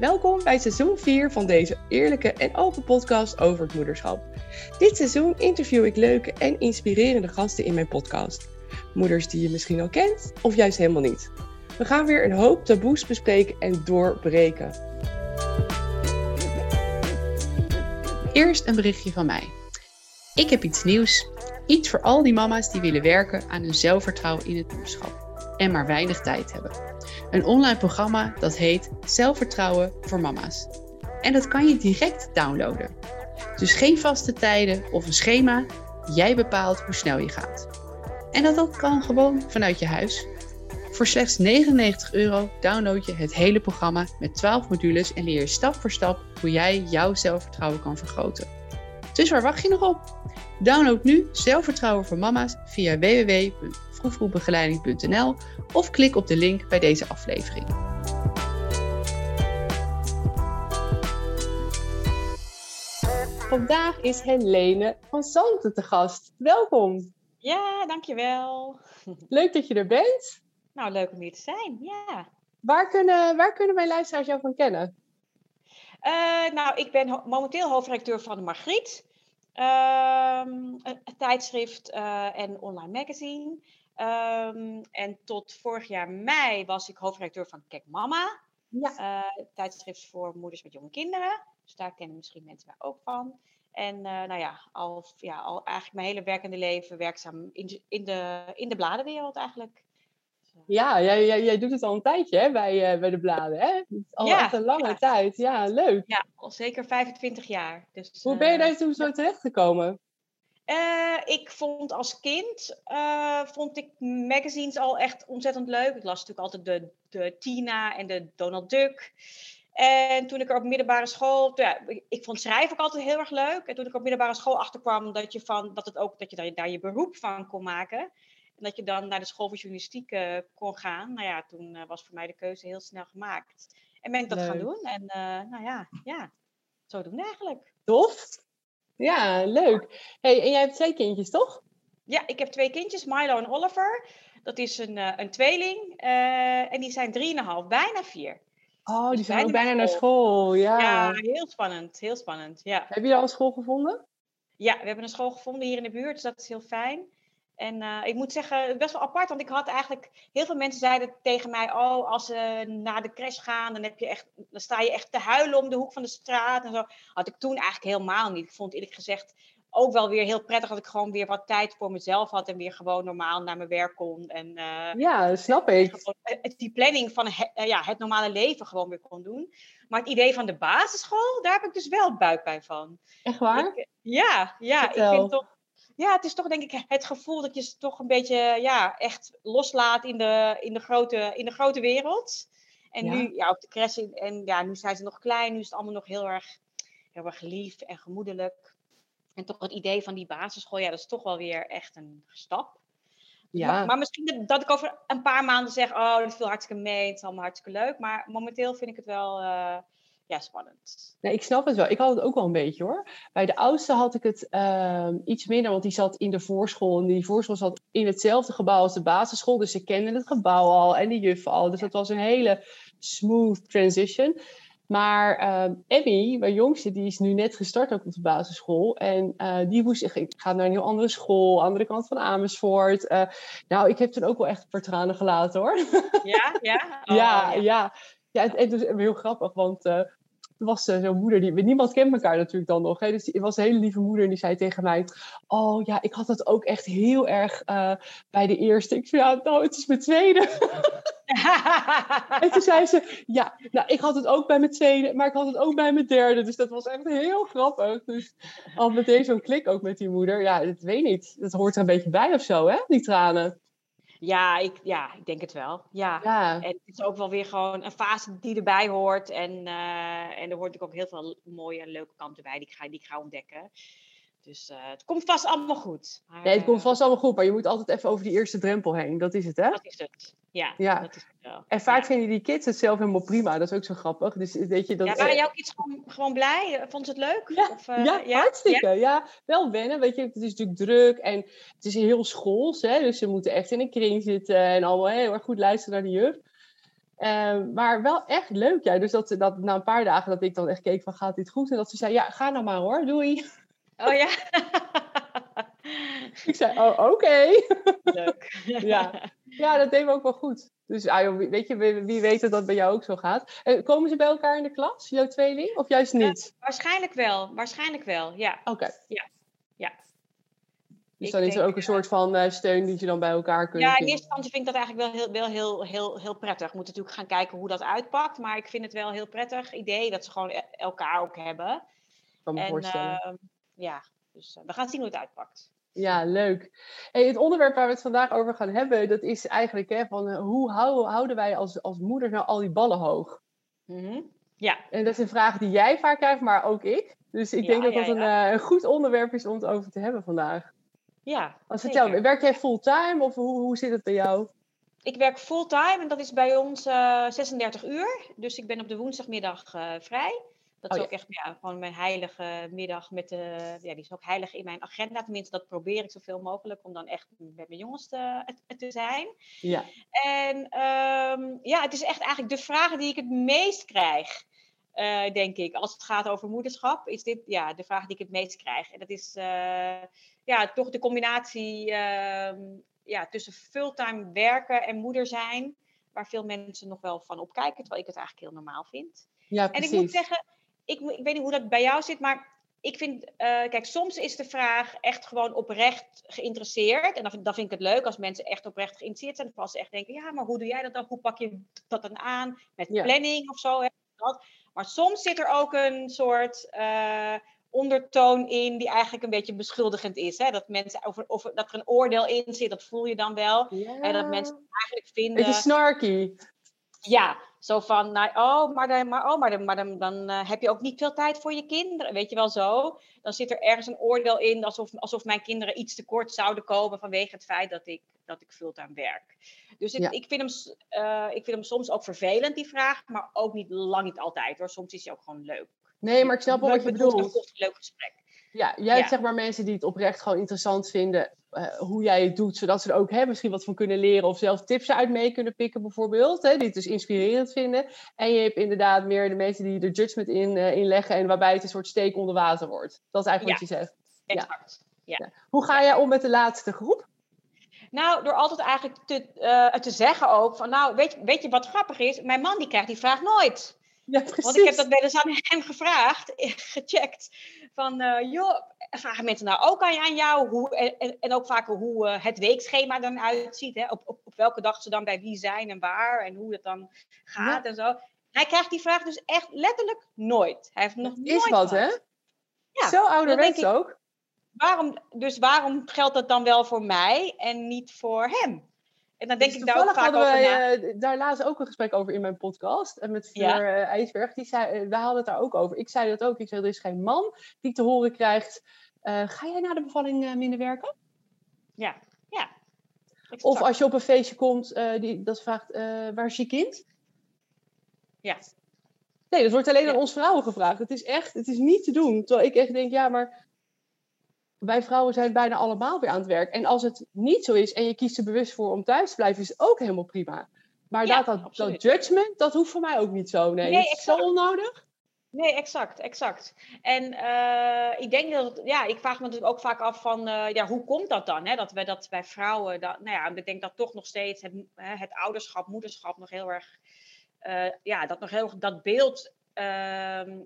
Welkom bij seizoen 4 van deze eerlijke en open podcast over het moederschap. Dit seizoen interview ik leuke en inspirerende gasten in mijn podcast. Moeders die je misschien al kent of juist helemaal niet. We gaan weer een hoop taboes bespreken en doorbreken. Eerst een berichtje van mij. Ik heb iets nieuws. Iets voor al die mama's die willen werken aan hun zelfvertrouwen in het moederschap en maar weinig tijd hebben. Een online programma dat heet Zelfvertrouwen voor Mama's. En dat kan je direct downloaden. Dus geen vaste tijden of een schema. Jij bepaalt hoe snel je gaat. En dat, dat kan gewoon vanuit je huis. Voor slechts 99 euro download je het hele programma met 12 modules en leer je stap voor stap hoe jij jouw zelfvertrouwen kan vergroten. Dus waar wacht je nog op? Download nu Zelfvertrouwen voor Mama's via www.vroegvroegbegeleiding.nl of klik op de link bij deze aflevering. Vandaag is Helene van Santen te gast. Welkom. Ja, dankjewel. Leuk dat je er bent. Nou, leuk om hier te zijn, ja. Waar kunnen, waar kunnen mijn luisteraars jou van kennen? Uh, nou, ik ben momenteel hoofdredacteur van de Margriet. Uh, een, tijdschrift uh, en online magazine. Um, en tot vorig jaar mei was ik hoofdredacteur van Kek Mama. Ja. Uh, tijdschrift voor moeders met jonge kinderen. Dus daar kennen misschien mensen mij ook van. En uh, nou ja al, ja, al eigenlijk mijn hele werkende leven werkzaam in de, in de, in de bladenwereld eigenlijk. Ja, jij, jij, jij doet het al een tijdje hè, bij, uh, bij de bladen. Hè? Al ja, echt een lange ja. tijd. Ja, leuk. Ja, al zeker 25 jaar. Dus, Hoe ben je daar toen zo terecht gekomen? Uh, ik vond als kind uh, vond ik magazines al echt ontzettend leuk. Ik las natuurlijk altijd de, de Tina en de Donald Duck. En toen ik er op middelbare school, ja, ik vond schrijven ook altijd heel erg leuk. En toen ik op middelbare school achterkwam dat je, van, dat het ook, dat je daar, daar je beroep van kon maken. En dat je dan naar de school voor journalistiek uh, kon gaan. Nou ja, toen was voor mij de keuze heel snel gemaakt. En ben ik dat leuk. gaan doen. En nou ja, ja, zo doen eigenlijk. Tof. Ja, leuk. Hey, en jij hebt twee kindjes, toch? Ja, ik heb twee kindjes, Milo en Oliver. Dat is een, uh, een tweeling. Uh, en die zijn drieënhalf, bijna vier. Oh, die dus zijn bijna, bijna naar school. Ja. ja, heel spannend. Heel spannend, ja. Heb je al een school gevonden? Ja, we hebben een school gevonden hier in de buurt, dus dat is heel fijn. En uh, ik moet zeggen, best wel apart, want ik had eigenlijk... Heel veel mensen zeiden tegen mij, oh, als ze naar de crash gaan, dan, heb je echt, dan sta je echt te huilen om de hoek van de straat en zo. Had ik toen eigenlijk helemaal niet. Ik vond eerlijk gezegd ook wel weer heel prettig dat ik gewoon weer wat tijd voor mezelf had en weer gewoon normaal naar mijn werk kon. En, uh, ja, snap ik. Die planning van het, uh, ja, het normale leven gewoon weer kon doen. Maar het idee van de basisschool, daar heb ik dus wel buikpijn van. Echt waar? Ik, ja, ja ik vind toch ja, het is toch denk ik het gevoel dat je ze toch een beetje ja, echt loslaat in de, in de, grote, in de grote wereld. En ja. nu, ja, op de crash, en ja, nu zijn ze nog klein, nu is het allemaal nog heel erg, heel erg lief en gemoedelijk. En toch het idee van die basisschool, ja, dat is toch wel weer echt een stap. Ja. Maar, maar misschien dat ik over een paar maanden zeg, oh, dat viel hartstikke mee, het is allemaal hartstikke leuk. Maar momenteel vind ik het wel, uh, ja, spannend. Nee, ik snap het wel. Ik had het ook wel een beetje hoor. Bij de oudste had ik het uh, iets minder, want die zat in de voorschool. En die voorschool zat in hetzelfde gebouw als de basisschool. Dus ze kenden het gebouw al en die juffen al. Dus dat was een hele smooth transition. Maar uh, Emmy, mijn jongste, die is nu net gestart ook op de basisschool. En uh, die moest zich, ik ga naar een heel andere school, andere kant van Amersfoort. Uh, nou, ik heb toen ook wel echt een paar tranen gelaten hoor. Ja, ja? Oh, ja, ja. ja. Het, het was heel grappig, want er was uh, zo'n moeder, die, niemand kent elkaar natuurlijk dan nog. Hè? Dus die was een hele lieve moeder en die zei tegen mij... Oh ja, ik had het ook echt heel erg uh, bij de eerste. Ik zei, ja, nou, het is mijn tweede. en toen zei ze, ja, nou, ik had het ook bij mijn tweede, maar ik had het ook bij mijn derde. Dus dat was echt heel grappig. Dus al meteen zo'n klik ook met die moeder. Ja, dat weet niet. Dat hoort er een beetje bij of zo, hè, die tranen. Ja ik, ja, ik denk het wel. Ja. ja. En het is ook wel weer gewoon een fase die erbij hoort. En, uh, en er hoort ook heel veel mooie en leuke kanten bij die ik ga, die ik ga ontdekken. Dus uh, het komt vast allemaal goed. Maar, nee, het komt vast allemaal goed, maar je moet altijd even over die eerste drempel heen. Dat is het, hè? Dat is het. Ja, ja. dat is het wel. En vaak ja. vinden die kids het zelf helemaal prima. Dat is ook zo grappig. Dus weet je, dat, ja, waren jouw kids gewoon, gewoon blij? Vonden ze het leuk? Ja, of, uh, ja, ja, hartstikke. Ja? ja, wel wennen. Weet je, het is natuurlijk druk en het is heel schools. Hè? Dus ze moeten echt in een kring zitten en allemaal heel erg goed luisteren naar de juf. Ehm, maar wel echt leuk, ja. Dus dat, dat na een paar dagen dat ik dan echt keek van gaat dit goed? En dat ze zei, ja, ga nou maar hoor, doei. Oh ja? ik zei, oh oké. Leuk. ja. ja, dat deed me ook wel goed. Dus ah, weet je, wie weet dat dat bij jou ook zo gaat. Eh, komen ze bij elkaar in de klas, jouw tweeling? Of juist niet? waarschijnlijk wel, waarschijnlijk wel, ja. Oké. Ja. ja. Dus dan is er ook een soort van uh, steun die je dan bij elkaar kunt Ja, in eerste instantie vind ik dat eigenlijk wel heel, wel heel, heel, heel prettig. We moeten natuurlijk gaan kijken hoe dat uitpakt. Maar ik vind het wel een heel prettig idee dat ze gewoon e-, elkaar ook hebben. Kan me en, voorstellen. Uh, ja, dus uh, we gaan zien hoe het uitpakt. Ja, leuk. Hey, het onderwerp waar we het vandaag over gaan hebben, dat is eigenlijk hè, van uh, hoe houden, houden wij als, als moeder nou al die ballen hoog? Mm -hmm. Ja. En dat is een vraag die jij vaak krijgt, maar ook ik. Dus ik Ja, denk dat ja, dat een, ja. uh, een goed onderwerp is om het over te hebben vandaag. Ja, Als vertel, werk jij fulltime of hoe, hoe zit het bij jou? Ik werk fulltime en dat is bij ons uh, 36 uur. Dus ik ben op de woensdagmiddag uh, vrij. Dat is Oh, ook echt ja, gewoon mijn heilige middag. Met de, ja, die is ook heilig in mijn agenda. Tenminste, dat probeer ik zoveel mogelijk om dan echt met mijn jongens te, te zijn. Ja. En um, ja, het is echt eigenlijk de vraag die ik het meest krijg. Uh, denk ik. Als het gaat over moederschap, is dit ja, de vraag die ik het meest krijg. En dat is uh, ja, toch de combinatie uh, ja, tussen fulltime werken en moeder zijn. Waar veel mensen nog wel van opkijken, terwijl ik het eigenlijk heel normaal vind. Ja, en precies. ik moet zeggen, ik, ik weet niet hoe dat bij jou zit, maar ik vind, uh, kijk, soms is de vraag echt gewoon oprecht geïnteresseerd. En dan, dan vind ik het leuk als mensen echt oprecht geïnteresseerd zijn. Of als ze echt denken, ja, maar hoe doe jij dat dan? Hoe pak je dat dan aan? Met Ja. planning of zo. Hè? Maar soms zit er ook een soort uh, ondertoon in die eigenlijk een beetje beschuldigend is. Hè? Dat, mensen over, of dat er een oordeel in zit, dat voel je dan wel. Ja. En dat mensen eigenlijk vinden... Beetje snarky. Ja, zo van, nou, oh, maar, dan, maar, oh, maar, dan, maar dan, dan uh, heb je ook niet veel tijd voor je kinderen. Weet je wel zo? Dan zit er ergens een oordeel in alsof, alsof mijn kinderen iets tekort zouden komen vanwege het feit dat ik, dat ik fulltime werk. Dus ik, Ja. ik, vind hem, uh, ik vind hem soms ook vervelend, die vraag, maar ook niet lang niet altijd hoor. Soms is hij ook gewoon leuk. Nee, maar ik snap wel wat je bedoelt. bedoelt. Een leuk gesprek. Ja, jij hebt Ja. zeg maar mensen die het oprecht gewoon interessant vinden eh, hoe jij het doet, zodat ze er ook hè, misschien wat van kunnen leren of zelf tips uit mee kunnen pikken bijvoorbeeld, hè, die het dus inspirerend vinden. En je hebt inderdaad meer de mensen die er judgment in, eh, in leggen en waarbij het een soort steek onder water wordt. Dat is eigenlijk wat je zegt. Ja. Exact. Ja. Hoe ga jij om met de laatste groep? Nou, door altijd eigenlijk te, uh, te zeggen ook van, nou, weet, weet je wat grappig is? Mijn man die krijgt die vraag nooit. Ja, precies. Want ik heb dat wel eens aan hem gevraagd, gecheckt. Van, uh, joh, vragen mensen nou ook aan, aan jou? Hoe, en, en ook vaker hoe uh, het weekschema dan uitziet. Hè? Op, op, op welke dag ze dan bij wie zijn en waar. En hoe het dan gaat en zo. Hij krijgt die vraag dus echt letterlijk nooit. Hij heeft nog is nooit wat, gehad. hè? Ja, Zo ouderwets ook. Waarom, dus waarom geldt dat dan wel voor mij en niet voor hem? En dan denk Dus ik daar ook vaak hadden wij, eh, daar laatst ook een gesprek over in mijn podcast. En met Ja. Fleur eh, IJsberg. Die zei, eh, wij hadden het daar ook over. Ik zei dat ook. Ik zei, er is geen man die te horen krijgt... eh, ga jij na de bevalling eh, minder werken? Ja, ja. Of als je op een feestje komt, eh, die, dat vraagt, eh, waar is je kind? Ja. Nee, dat wordt alleen Ja. aan ons vrouwen gevraagd. Het is echt, het is niet te doen. Terwijl ik echt denk, ja, maar wij vrouwen zijn bijna allemaal weer aan het werk. En als het niet zo is en je kiest er bewust voor om thuis te blijven, is het ook helemaal prima. Maar Ja, dat, dat, dat judgment, dat hoeft voor mij ook niet zo. Nee, Nee, is zo onnodig. Nee, exact, exact. En eh, ik denk dat, ja, ik vraag me natuurlijk ook vaak af van, eh, ja, hoe komt dat dan? Hè? Dat we dat bij vrouwen, dat, nou ja, ik denk dat toch nog steeds het, het ouderschap, moederschap nog heel erg, eh, ja, dat nog heel erg dat beeld ehm,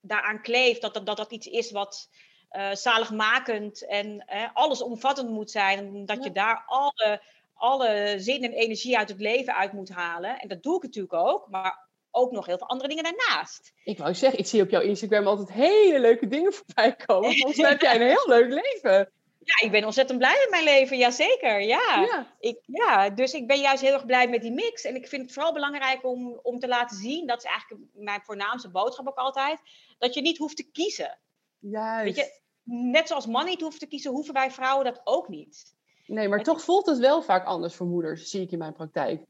daaraan kleeft, dat dat, dat dat iets is wat eh, zaligmakend en eh, allesomvattend moet zijn. En dat je daar alle, alle zin en energie uit het leven uit moet halen. En dat doe ik natuurlijk ook, maar ook nog heel veel andere dingen daarnaast. Ik wou zeggen, ik zie op jouw Instagram altijd hele leuke dingen voorbij komen. Volgens mij heb jij een heel leuk leven. Ja, ik ben ontzettend blij met mijn leven, jazeker. Ja. Ja. Ik, ja, dus ik ben juist heel erg blij met die mix. En ik vind het vooral belangrijk om, om te laten zien, dat is eigenlijk mijn voornaamste boodschap ook altijd, dat je niet hoeft te kiezen. Juist. Weet je, net zoals mannen niet hoeven te kiezen, hoeven wij vrouwen dat ook niet. Nee, maar Het- toch voelt het wel vaak anders voor moeders, zie ik in mijn praktijk.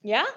Ja?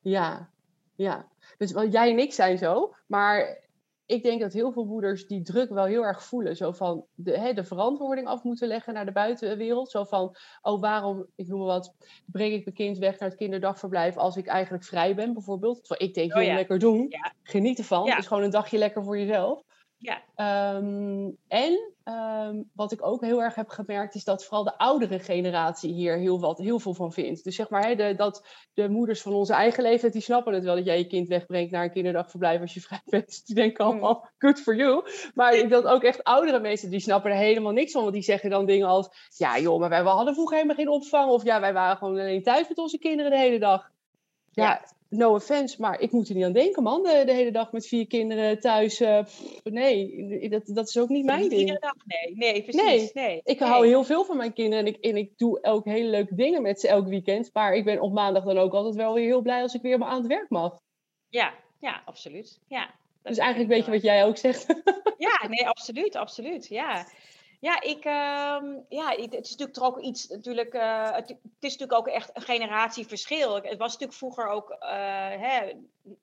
Ja, ja. Dus wel, jij en ik zijn zo, maar ik denk dat heel veel moeders die druk wel heel erg voelen. Zo van de, hè, de verantwoording af moeten leggen naar de buitenwereld. Zo van, oh waarom, ik noem maar wat, breng ik mijn kind weg naar het kinderdagverblijf als ik eigenlijk vrij ben bijvoorbeeld. Terwijl ik denk, oh, lekker doen. Ja. Geniet ervan. Ja. Dus gewoon een dagje lekker voor jezelf. Ja. Ehm, en ehm, wat ik ook heel erg heb gemerkt, is dat vooral de oudere generatie hier heel, wat, heel veel van vindt. Dus zeg maar, de, dat de moeders van onze eigen leeftijd, die snappen het wel dat jij je kind wegbrengt naar een kinderdagverblijf als je vrij bent. Die denken mm. allemaal, good for you. Maar ik dat ook echt oudere mensen, die snappen er helemaal niks van. Want die zeggen dan dingen als, ja joh, maar wij hadden vroeger helemaal geen opvang. Of ja, wij waren gewoon alleen thuis met onze kinderen de hele dag. ja no offense, maar ik moet er niet aan denken, man. De, de hele dag met vier kinderen thuis. Uh, nee, dat, dat is ook niet mijn ding. Iedere dag, nee. Nee, precies. Nee. Ik hou heel veel van mijn kinderen en ik, en ik doe ook hele leuke dingen met ze elk weekend. Maar ik ben op maandag dan ook altijd wel weer heel blij als ik weer maar aan het werk mag. Ja, ja, absoluut. Ja, dus eigenlijk weet je wat jij ook zegt. Ja, nee, absoluut, absoluut. Ja. Ja, ik, uh, ja, het is natuurlijk toch ook iets, natuurlijk, uh, het, het, is natuurlijk ook echt een generatieverschil. Het was natuurlijk vroeger ook uh, hè,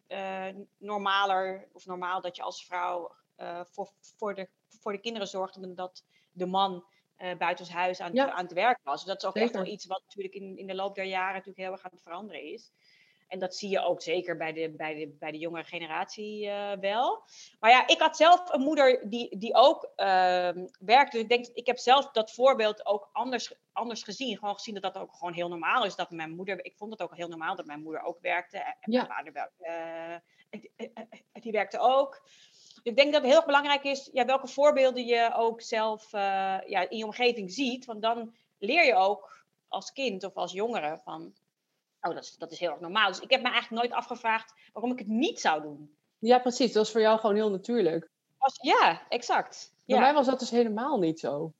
uh, normaler, of normaal dat je als vrouw voor, voor, de, voor de kinderen zorgde dat de man buitenshuis aan, aan het werk was. Dus dat is ook echt wel iets wat natuurlijk in, in de loop der jaren natuurlijk heel erg aan het veranderen is. En dat zie je ook zeker bij de, bij de, bij de jongere generatie uh, wel. Maar ja, ik had zelf een moeder die, die ook uh, werkte. Dus ik denk, ik heb zelf dat voorbeeld ook anders, anders gezien. Gewoon gezien dat dat ook gewoon heel normaal is. Dat mijn moeder, ik vond het ook heel normaal dat mijn moeder ook werkte. En ja. mijn vader uh, die werkte ook. Dus ik denk dat het heel belangrijk is ja, welke voorbeelden je ook zelf ja, in je omgeving ziet. Want dan leer je ook als kind of als jongere van oh, dat is, dat is heel erg normaal. Dus ik heb me eigenlijk nooit afgevraagd waarom ik het niet zou doen. Ja, precies. Dat was voor jou gewoon heel natuurlijk. Was, ja, exact. Bij mij was dat dus helemaal niet zo.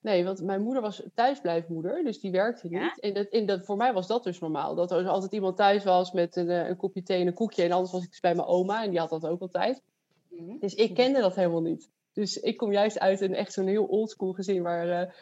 Nee, want mijn moeder was thuisblijfmoeder, dus die werkte niet. En, dat, en dat, voor mij was dat dus normaal. Dat er altijd iemand thuis was met een, eh, een kopje thee en een koekje. En anders was ik dus bij mijn oma en die had dat ook altijd. Mhm. Dus ik kende dat helemaal niet. Dus ik kom juist uit een echt zo'n heel oldschool gezin waar uh,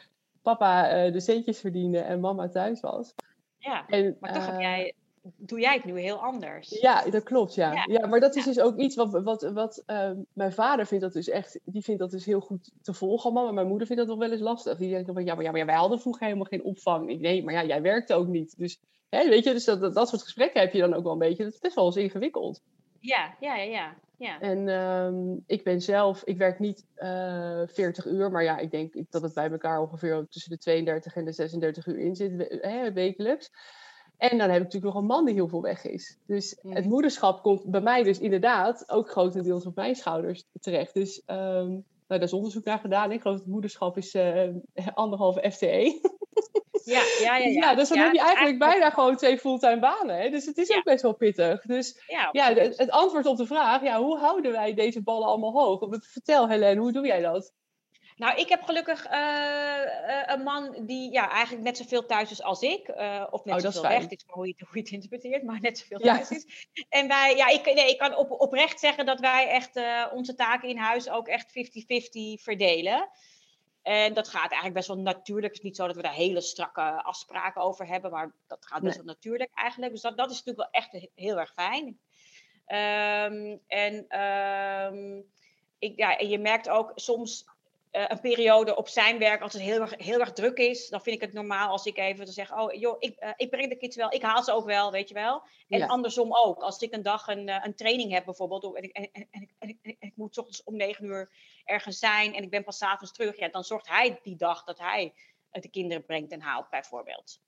papa uh, de centjes verdiende en mama thuis was. Ja, en, maar toch heb eh, jij, doe jij het nu heel anders. Ja, dat klopt, ja. Ja, maar dat is dus ook iets wat, wat, wat uh, mijn vader vindt dat dus echt, die vindt dat dus heel goed te volgen allemaal, maar mijn moeder vindt dat nog wel eens lastig. Die denkt van, ja, maar, ja, maar wij hadden vroeger helemaal geen opvang. Ik, nee, maar ja, jij werkte ook niet. Dus, hè, weet je, dus dat, dat, soort gesprekken heb je dan ook wel een beetje. Dat is best wel eens ingewikkeld. Ja, ja, ja, ja. ja. En um, ik ben zelf, ik werk niet uh, eh, 40 uur, maar ja, ik denk dat het bij elkaar ongeveer tussen de 32 en de 36 uur in zit, hè, wekelijks. En dan heb ik natuurlijk nog een man die heel veel weg is. Dus het moederschap komt bij mij dus inderdaad ook grotendeels op mijn schouders terecht. Dus um, nou, daar is onderzoek naar gedaan. Ik geloof dat het moederschap is uh, anderhalve FTE. Ja, ja, ja, ja. ja dus dan heb je eigenlijk bijna gewoon twee fulltime banen. Hè? Dus het is ook best wel pittig. Dus ja, het, antwoord op de vraag, ja, hoe houden wij deze ballen allemaal hoog? Vertel Helene, hoe doe jij dat? Nou, ik heb gelukkig uh, een man die ja, eigenlijk net zoveel thuis is als ik. Uh, of net oh, zoveel weg, dit is maar hoe je, hoe je, het interpreteert, maar net zoveel thuis is. En wij, ja, ik, nee, ik kan op, oprecht zeggen dat wij echt onze taken in huis ook echt 50-50 verdelen. En dat gaat eigenlijk best wel natuurlijk. Het is niet zo dat we daar hele strakke afspraken over hebben, maar dat gaat best wel natuurlijk eigenlijk. Dus dat, dat is natuurlijk wel echt heel erg fijn. Um, en, um, ik, ja, en je merkt ook soms uh, een periode op zijn werk, als het heel erg, heel erg druk is, dan vind ik het normaal als ik even zeg, oh joh, ik, uh, ik breng de kids wel, ik haal ze ook wel, weet je wel. En andersom ook. Als ik een dag een, uh, een training heb bijvoorbeeld, en ik, en, en, en, en, ik, ik moet ochtends om negen uur ergens zijn en ik ben pas avonds terug, ja, dan zorgt hij die dag dat hij de kinderen brengt en haalt bijvoorbeeld.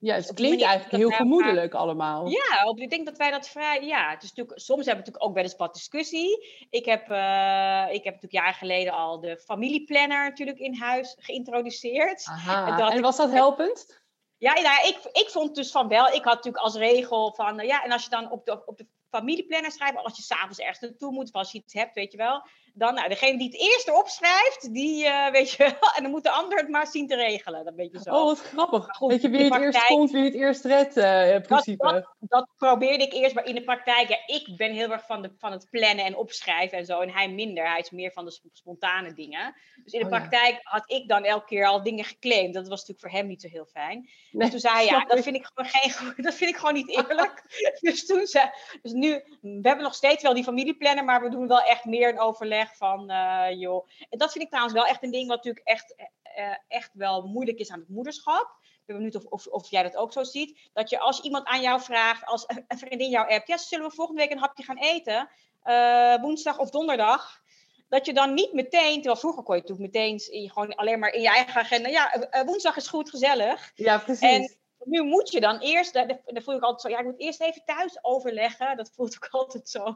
Ja, het klinkt eigenlijk heel gemoedelijk allemaal. Ja, ik denk dat wij dat vrij. Ja, het is natuurlijk, soms hebben we natuurlijk ook wel eens wat discussie. Ik heb, uh, ik heb natuurlijk jaar geleden al de familieplanner natuurlijk in huis geïntroduceerd. Aha. En, was dat helpend? Ja, nou, ik, ik vond dus van wel. Ik had natuurlijk als regel van, nou ja, en als je dan op de, op de familieplanner schrijft, als je s'avonds ergens naartoe moet, of als je iets hebt, weet je wel, dan, nou, degene die het eerst erop schrijft, die, uh, weet je en dan moet de ander het maar zien te regelen. Dat weet je zo. Oh, wat grappig. Goed, weet je wie het praktijk, eerst komt, wie het eerst redt, uh, in principe. Dat, dat, dat, probeerde ik eerst, maar in de praktijk, ja, ik ben heel erg van, de, van het plannen en opschrijven en zo. En hij minder, hij is meer van de spontane dingen. Dus in de oh, praktijk ja. had ik dan elke keer al dingen geclaimd. Dat was natuurlijk voor hem niet zo heel fijn. Nee, dus toen zei hij, ja, dat vind ik gewoon geen dat vind ik gewoon niet eerlijk. dus toen zei, dus nu, we hebben nog steeds wel die familieplanner, maar we doen wel echt meer een overleg van, uh, joh. En dat vind ik trouwens wel echt een ding wat natuurlijk echt, uh, echt wel moeilijk is aan het moederschap. Ik ben benieuwd of, of, of, jij dat ook zo ziet. Dat je als iemand aan jou vraagt, als een vriendin jou appt, ja, zullen we volgende week een hapje gaan eten? Uh, woensdag of donderdag? Dat je dan niet meteen, terwijl vroeger kon je het meteen gewoon alleen maar in je eigen agenda. Ja, woensdag is goed, gezellig. Ja, precies. En, nu moet je dan eerst, dan voel ik altijd zo, ja, ik moet eerst even thuis overleggen. Dat voelt ook altijd zo. uh,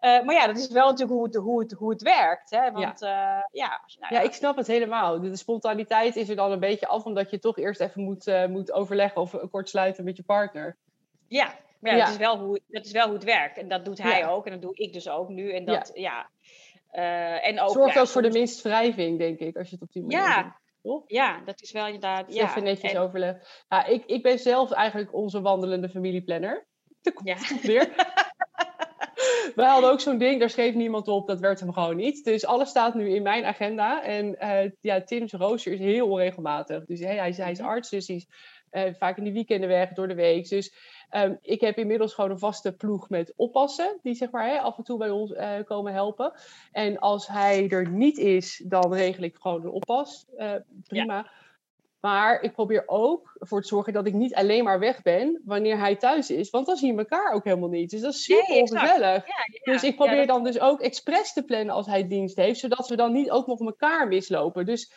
maar ja, dat is wel natuurlijk hoe het, hoe het, hoe het werkt. Hè? Want ja, uh, ja, nou, ja, ik snap het helemaal. De, spontaniteit is er dan een beetje af, omdat je toch eerst even moet, uh, moet overleggen of kort sluiten met je partner. Ja, ja, ja. Dat, is wel hoe, dat is wel hoe het werkt. En dat doet hij ook en dat doe ik dus ook nu. En dat, ja. en ook, Zorgt ook voor de minst wrijving, denk ik, als je het op die manier ja, doet. Toch? Ja, dat is wel inderdaad. Ja. Even netjes en... overleg. Ja, ik, ik ben zelf eigenlijk onze wandelende familieplanner. Daar komt ja. weer. Wij hadden ook zo'n ding, daar schreef niemand op, dat werd hem gewoon niet. Dus alles staat nu in mijn agenda. En uh, ja, Tim's rooster is heel onregelmatig. Dus hey, hij, hij is arts, dus hij is uh, vaak in de weekenden weg, door de week. Dus um, ik heb inmiddels gewoon een vaste ploeg met oppassen. Die zeg maar hè, af en toe bij ons uh, komen helpen. En als hij er niet is, dan regel ik gewoon een oppas. Uh, prima. Ja. Maar ik probeer ook ervoor te zorgen dat ik niet alleen maar weg ben wanneer hij thuis is. Want dan zien we elkaar ook helemaal niet. Dus dat is super nee, ongezellig. Ja, ja, dus ik probeer ja, dat... dan dus ook expres te plannen als hij dienst heeft. Zodat we dan niet ook nog elkaar mislopen. Dus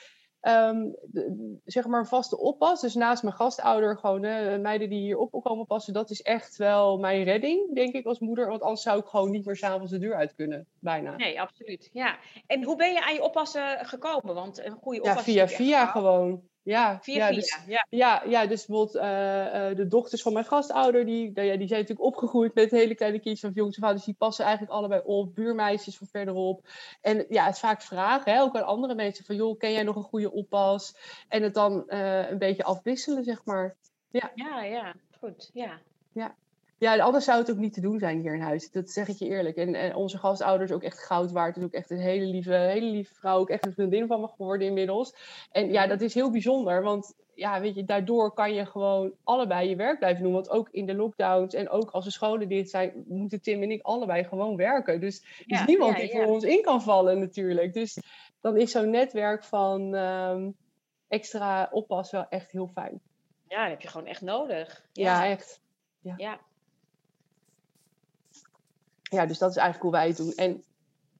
um, de, zeg maar een vaste oppas. Dus naast mijn gastouder gewoon uh, meiden die hier op komen passen. Dat is echt wel mijn redding, denk ik, als moeder. Want anders zou ik gewoon niet meer s'avonds de deur uit kunnen, bijna. Nee, absoluut. Ja. En hoe ben je aan je oppassen gekomen? Want een goede oppas... Ja, via via gewoon. Ja, ja, dus, ja. ja. Ja, dus bijvoorbeeld uh, uh, de dochters van mijn gastouder, die, die, die zijn natuurlijk opgegroeid met hele kleine kindjes van jongens en vaders, die passen eigenlijk allebei op, buurmeisjes van verderop. En ja, het is vaak vragen, hè, ook aan andere mensen, van joh, ken jij nog een goede oppas? En het dan uh, een beetje afwisselen, zeg maar. Ja, ja, ja goed, ja. Ja. Ja, anders zou het ook niet te doen zijn hier in huis. Dat zeg ik je eerlijk. En, en onze gastouders ook echt goud waard. is ook echt een hele lieve, hele lieve vrouw. Ook echt een vriendin van me geworden inmiddels. En ja, dat is heel bijzonder. Want ja, weet je, daardoor kan je gewoon allebei je werk blijven doen. Want ook in de lockdowns en ook als de scholen dicht zijn, moeten Tim en ik allebei gewoon werken. Dus er is ja, niemand ja, die voor ons in kan vallen natuurlijk. Dus dan is zo'n netwerk van um, extra oppas wel echt heel fijn. Ja, dat heb je gewoon echt nodig. Ja, echt. ja ja, dus dat is eigenlijk hoe wij het doen. En,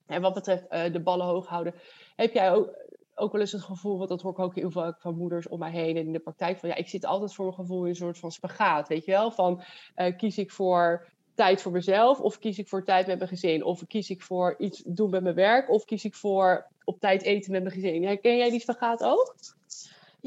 en wat betreft uh, de ballen hoog houden, heb jij ook, ook wel eens het gevoel, want dat hoor ik ook heel vaak van moeders om mij heen en in de praktijk, van ja, ik zit altijd voor mijn gevoel in een soort van spagaat, weet je wel? Van uh, kies ik voor tijd voor mezelf, of kies ik voor tijd met mijn gezin, of kies ik voor iets doen met mijn werk, of kies ik voor op tijd eten met mijn gezin. Herken jij die spagaat ook?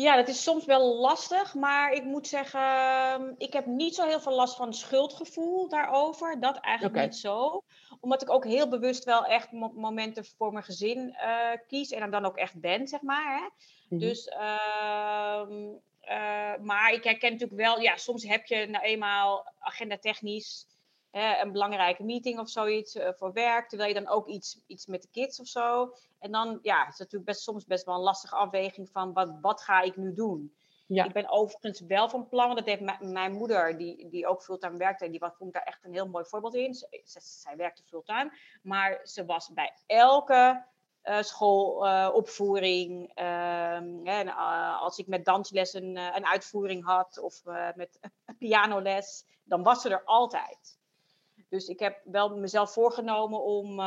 Ja, dat is soms wel lastig, maar ik moet zeggen, ehm, ik heb niet zo heel veel last van schuldgevoel daarover. Dat eigenlijk okay. niet zo. Omdat ik ook heel bewust wel echt momenten voor mijn gezin uh, kies en er dan ook echt ben, zeg maar. Hè? Mm-hmm. Dus, uh, uh, maar ik herken natuurlijk wel, ja, soms heb je nou eenmaal agenda technisch een belangrijke meeting of zoiets uh, voor werk, terwijl je dan ook iets, iets met de kids of zo. En dan ja, is het natuurlijk best, soms best wel een lastige afweging van wat, wat ga ik nu doen. Ja. Ik ben overigens wel van plan, dat heeft mijn moeder, die, die ook fulltime werkte, die vond daar echt een heel mooi voorbeeld in. Zij, zij werkte fulltime, maar ze was bij elke uh, schoolopvoering. Uh, uh, uh, als ik met dansles een, een uitvoering had of met pianoles, dan was ze er altijd. Dus ik heb wel mezelf voorgenomen om,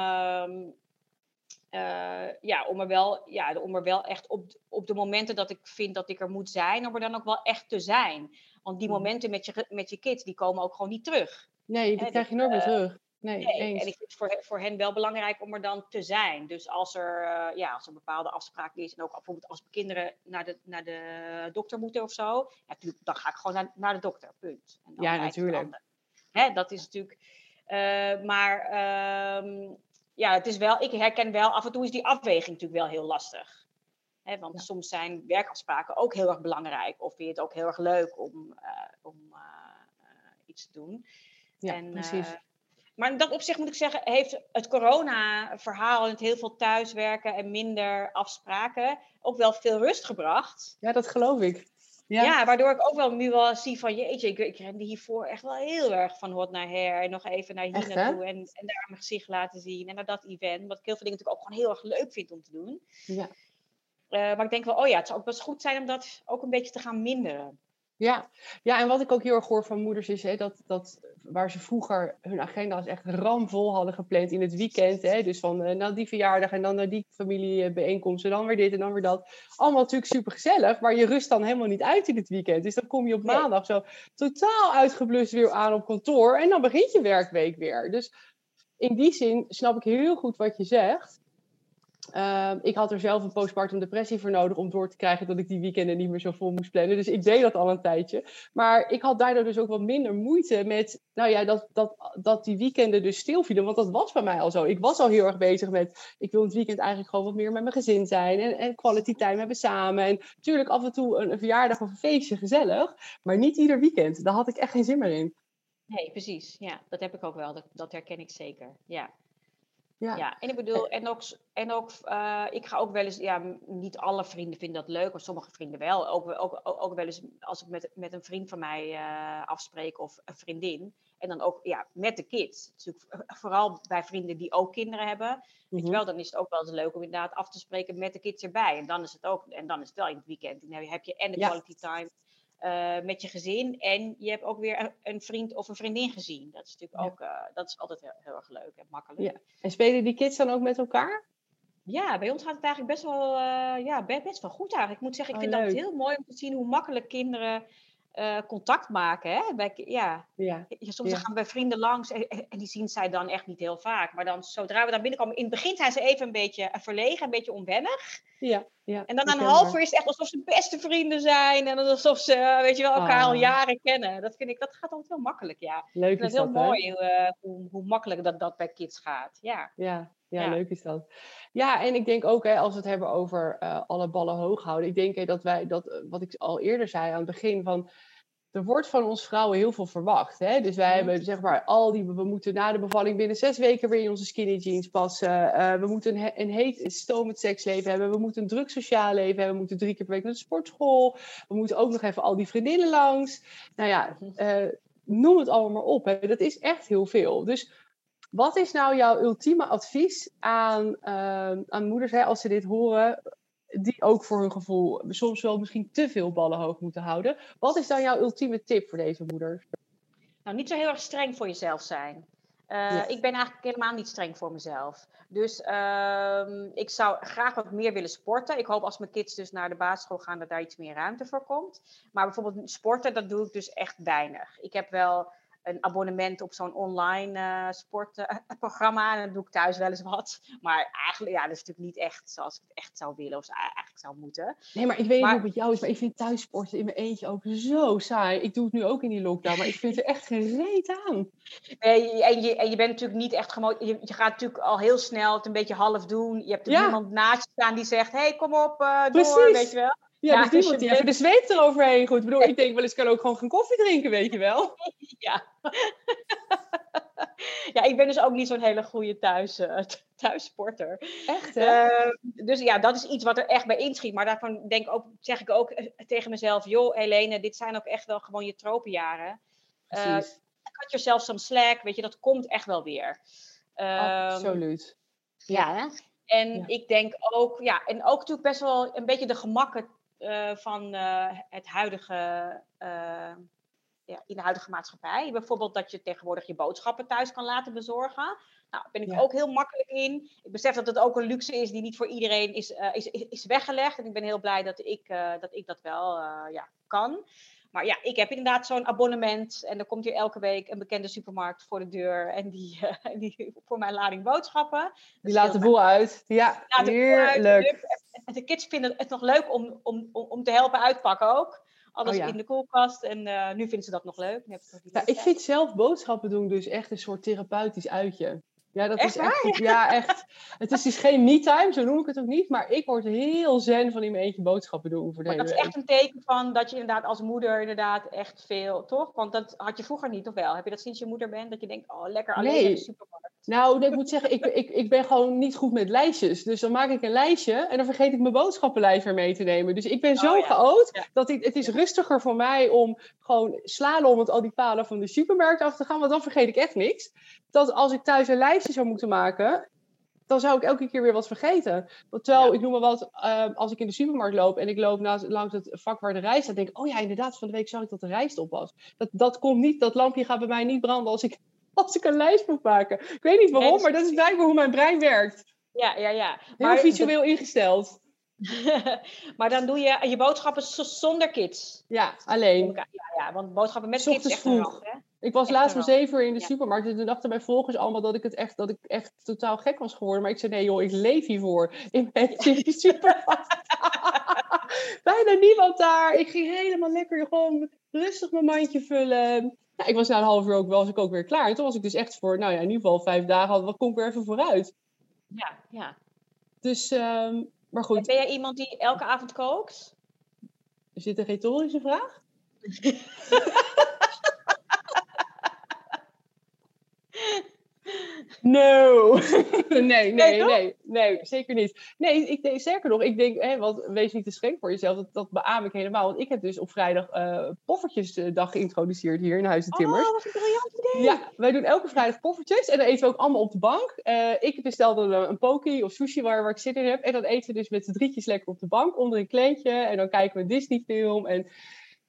uh, uh, ja, om, er, wel, ja, om er wel echt op, op de momenten dat ik vind dat ik er moet zijn, om er dan ook wel echt te zijn. Want die Mhm. momenten met je, met je kids, die komen ook gewoon niet terug. Nee, die krijg je dus, nooit meer eh, terug. Nee, Nee, eens. en ik vind het voor, voor hen wel belangrijk om er dan te zijn. Dus als er, eh, ja, als er bepaalde afspraken is, en ook bijvoorbeeld als mijn kinderen naar de, naar de dokter moeten of zo, ja, dan ga ik gewoon naar, naar de dokter, punt. En dan Ja, natuurlijk. Hè, dat is natuurlijk. eh, maar ehm, ja, het is wel, ik herken wel, af en toe is die afweging natuurlijk wel heel lastig. Want soms zijn werkafspraken ook heel erg belangrijk. Of vind je het ook heel erg leuk om, om iets te doen. Ja, en, precies. Maar in dat opzicht moet ik zeggen, heeft het corona-verhaal en het heel veel thuiswerken en minder afspraken ook wel veel rust gebracht. Ja, dat geloof ik. Ja. ja, waardoor ik ook wel nu wel zie van jeetje, ik, ik rende hiervoor echt wel heel erg van hot naar her. En nog even naar hier naartoe en, en daar mijn gezicht laten zien. En naar dat event. Wat ik heel veel dingen natuurlijk ook gewoon heel erg leuk vind om te doen. Ja. Uh, maar ik denk wel, oh ja, het zou ook best goed zijn om dat ook een beetje te gaan minderen. Ja. ja, en wat ik ook heel erg hoor van moeders is hè, dat, dat waar ze vroeger hun agenda's echt ramvol hadden gepland in het weekend. Hè, dus van uh, nou die verjaardag en dan naar die familiebijeenkomst en dan weer dit en dan weer dat. Allemaal natuurlijk super gezellig, maar je rust dan helemaal niet uit in het weekend. Dus dan kom je op maandag zo totaal uitgeblust weer aan op kantoor en dan begint je werkweek weer. Dus in die zin snap ik heel goed wat je zegt. Ehm, ik had er zelf een postpartum depressie voor nodig om door te krijgen dat ik die weekenden niet meer zo vol moest plannen. Dus ik deed dat al een tijdje. Maar ik had daardoor dus ook wat minder moeite met, nou ja, dat, dat, dat die weekenden dus stilvielen. Want dat was bij mij al zo. Ik was al heel erg bezig met, ik wil het weekend eigenlijk gewoon wat meer met mijn gezin zijn. En, en quality time hebben samen. En natuurlijk af en toe een, een verjaardag of een feestje gezellig. Maar niet ieder weekend. Daar had ik echt geen zin meer in. Nee, precies. Ja, dat heb ik ook wel. Dat, dat herken ik zeker. Ja. Ja. ja, en ik bedoel, en ook, en ook uh, ik ga ook wel eens, ja, niet alle vrienden vinden dat leuk, maar sommige vrienden wel. Ook, ook, ook wel eens als ik met, met een vriend van mij uh, afspreek of een vriendin. En dan ook ja, met de kids. Natuurlijk, vooral bij vrienden die ook kinderen hebben. Mm -hmm. Weet je mhm. wel, dan is het ook wel eens leuk om inderdaad af te spreken met de kids erbij. En dan is het ook, en dan is het wel in het weekend. Dan heb je en de quality time uh, met je gezin. En je hebt ook weer een vriend of een vriendin gezien. Dat is natuurlijk ook, uh, dat is altijd heel, heel, erg leuk en makkelijk. Ja. En spelen die kids dan ook met elkaar? Ja, bij ons gaat het eigenlijk best wel, uh, ja, best wel goed eigenlijk. Ik moet zeggen, ik oh, vind dat heel mooi om te zien hoe makkelijk kinderen uh, contact maken. Hè? Bij, ja. Ja. Soms gaan we bij vrienden langs en, en, die zien zij dan echt niet heel vaak. Maar dan zodra we daar binnenkomen, in het begin zijn ze even een beetje verlegen, een beetje onwennig. Ja, ja, en dan een half uur is het echt alsof ze beste vrienden zijn. En alsof ze, weet je wel, elkaar al ah. jaren kennen. Dat vind ik, dat gaat altijd heel makkelijk, ja. Leuk dat is heel mooi uh, hoe, hoe makkelijk dat, dat bij kids gaat. Ja. Ja, ja, leuk is dat. Ja, en ik denk ook, hè, als we het hebben over uh, alle ballen hoog houden. Ik denk hè, dat wij, dat, wat ik al eerder zei aan het begin, van er wordt van ons vrouwen heel veel verwacht. Hè? Dus wij mhm. hebben zeg maar al die, we moeten na de bevalling binnen zes weken weer in onze skinny jeans passen. Uh, we moeten een, een heet, stomend seksleven hebben. We moeten een druk sociaal leven hebben. We moeten drie keer per week naar de sportschool. We moeten ook nog even al die vriendinnen langs. Nou ja, uh, noem het allemaal maar op. Hè? Dat is echt heel veel. Dus wat is nou jouw ultieme advies aan, uh, aan moeders hè, als ze dit horen? Die ook voor hun gevoel soms wel misschien te veel ballen hoog moeten houden. Wat is dan jouw ultieme tip voor deze moeders? Nou, niet zo heel erg streng voor jezelf zijn. Uh, Ik ben eigenlijk helemaal niet streng voor mezelf. Dus uh, ik zou graag wat meer willen sporten. Ik hoop als mijn kids dus naar de basisschool gaan, dat daar iets meer ruimte voor komt. Maar bijvoorbeeld sporten, dat doe ik dus echt weinig. Ik heb wel een abonnement op zo'n online uh, sportprogramma. en dan doe ik thuis wel eens wat. Maar eigenlijk, ja, dat is natuurlijk niet echt zoals ik het echt zou willen of eigenlijk zou moeten. Nee, maar ik weet niet hoe het met jou is, maar ik vind thuissporten in mijn eentje ook zo saai. Ik doe het nu ook in die lockdown, maar ik vind er echt geen reet aan. Nee, en je, en je bent natuurlijk niet echt gewoon. Je, je, gaat natuurlijk al heel snel het een beetje half doen. Je hebt er ja. iemand naast je staan die zegt: hey, kom op, uh, door, weet je wel. Ja, ja dus niemand die even de zweep eroverheen goed. Ik bedoel, ik denk wel eens, kan ook gewoon geen koffie drinken, weet je wel. Ja. ja, ik ben dus ook niet zo'n hele goede thuis, uh, thuissporter. Echt, hè? Uh, dus ja, dat is iets wat er echt bij inschiet. Maar daarvan denk ook, zeg ik ook eh, tegen mezelf... joh, Helene, dit zijn ook echt wel gewoon je tropenjaren. Uh, cut yourself some slack, weet je, dat komt echt wel weer. Absoluut. Ja, hè? En ik denk ook, ja, en ook natuurlijk best wel een beetje de gemakken uh, van uh, het huidige, uh, ja, in de huidige maatschappij. Bijvoorbeeld dat je tegenwoordig je boodschappen thuis kan laten bezorgen. Nou, daar ben ik ja. ook heel makkelijk in. Ik besef dat het ook een luxe is die niet voor iedereen is, is, is weggelegd. En ik ben heel blij dat ik dat, ik dat wel ja, kan. Maar ja, ik heb inderdaad zo'n abonnement. En er komt hier elke week een bekende supermarkt voor de deur. En die, uh, die voor mijn lading boodschappen. Die laat de boel uit. Ja, heerlijk. En de kids vinden het nog leuk om, om, om te helpen uitpakken ook. Alles oh, ja. in de koelkast. En uh, nu vinden ze dat nog leuk. Ja, ik vind zelf boodschappen doen dus echt een soort therapeutisch uitje. Ja, dat Echt is echt. Ja, echt. Het is dus geen me-time, zo noem ik het ook niet. Maar ik word heel zen van in mijn eentje boodschappen doen de Maar dat is echt een teken van dat je inderdaad als moeder inderdaad echt veel, toch? Want dat had je vroeger niet, of wel? Heb je dat sinds je moeder bent? Dat je denkt, oh lekker alleen Nee. in de supermarkt. Nou, ik moet zeggen, ik, ik, ik ben gewoon niet goed met lijstjes. Dus dan maak ik een lijstje en dan vergeet ik mijn boodschappenlijst weer mee te nemen. Dus ik ben zo Oh ja. chaot Ja. dat ik, het is rustiger voor mij om gewoon slalomend al die palen van de supermarkt af te gaan. Want dan vergeet ik echt niks. Dat als ik thuis een lijstje zou moeten maken, dan zou ik elke keer weer wat vergeten. Want terwijl, Ja. ik noem maar wat, eh, als ik in de supermarkt loop en ik loop naast, langs het vak waar de rijst staat, denk ik, oh ja, inderdaad, van de week zag ik dat de rijst op was. Dat, dat komt niet, dat lampje gaat bij mij niet branden als ik, als ik een lijst moet maken. Ik weet niet waarom, maar dat is blijkbaar hoe mijn brein werkt. Ja, ja, ja. Heel Maar, visueel ingesteld. maar dan doe je je boodschappen zonder kids. Ja, alleen. Ja, ja, want boodschappen met kids is echt een vroeg. ramp? Ik was Echt laatst om zeven uur in de Ja. supermarkt en toen dachten mijn volgers allemaal dat ik het echt, dat ik echt totaal gek was geworden. Maar ik zei nee joh, ik leef hiervoor. Ik ben in die supermarkt. Bijna niemand daar. Ik ging helemaal lekker gewoon rustig mijn mandje vullen. Ja, ik was na een half uur ook wel, was ik ook weer klaar. En toen was ik dus echt voor, nou ja, in ieder geval vijf dagen, wat kom ik weer even vooruit. Ja, ja. Dus, ehm, maar En goed, ben jij iemand die elke avond kookt? is dit een retorische vraag? No! nee, nee, toch? nee, nee, zeker niet. Nee, ik sterker nog, ik denk, hè, want wees niet te streng voor jezelf, dat, dat beaam ik helemaal. Want ik heb dus op vrijdag eh poffertjesdag geïntroduceerd hier in Huis de Timmers. Oh, wat een briljant idee! Ja, wij doen elke vrijdag poffertjes en dan eten we ook allemaal op de bank. Eh, ik bestel dan een, een poki of sushi waar, waar ik zin in heb. En dan eten we dus met z'n drietjes lekker op de bank onder een kleedje. En dan kijken we een Disney film. En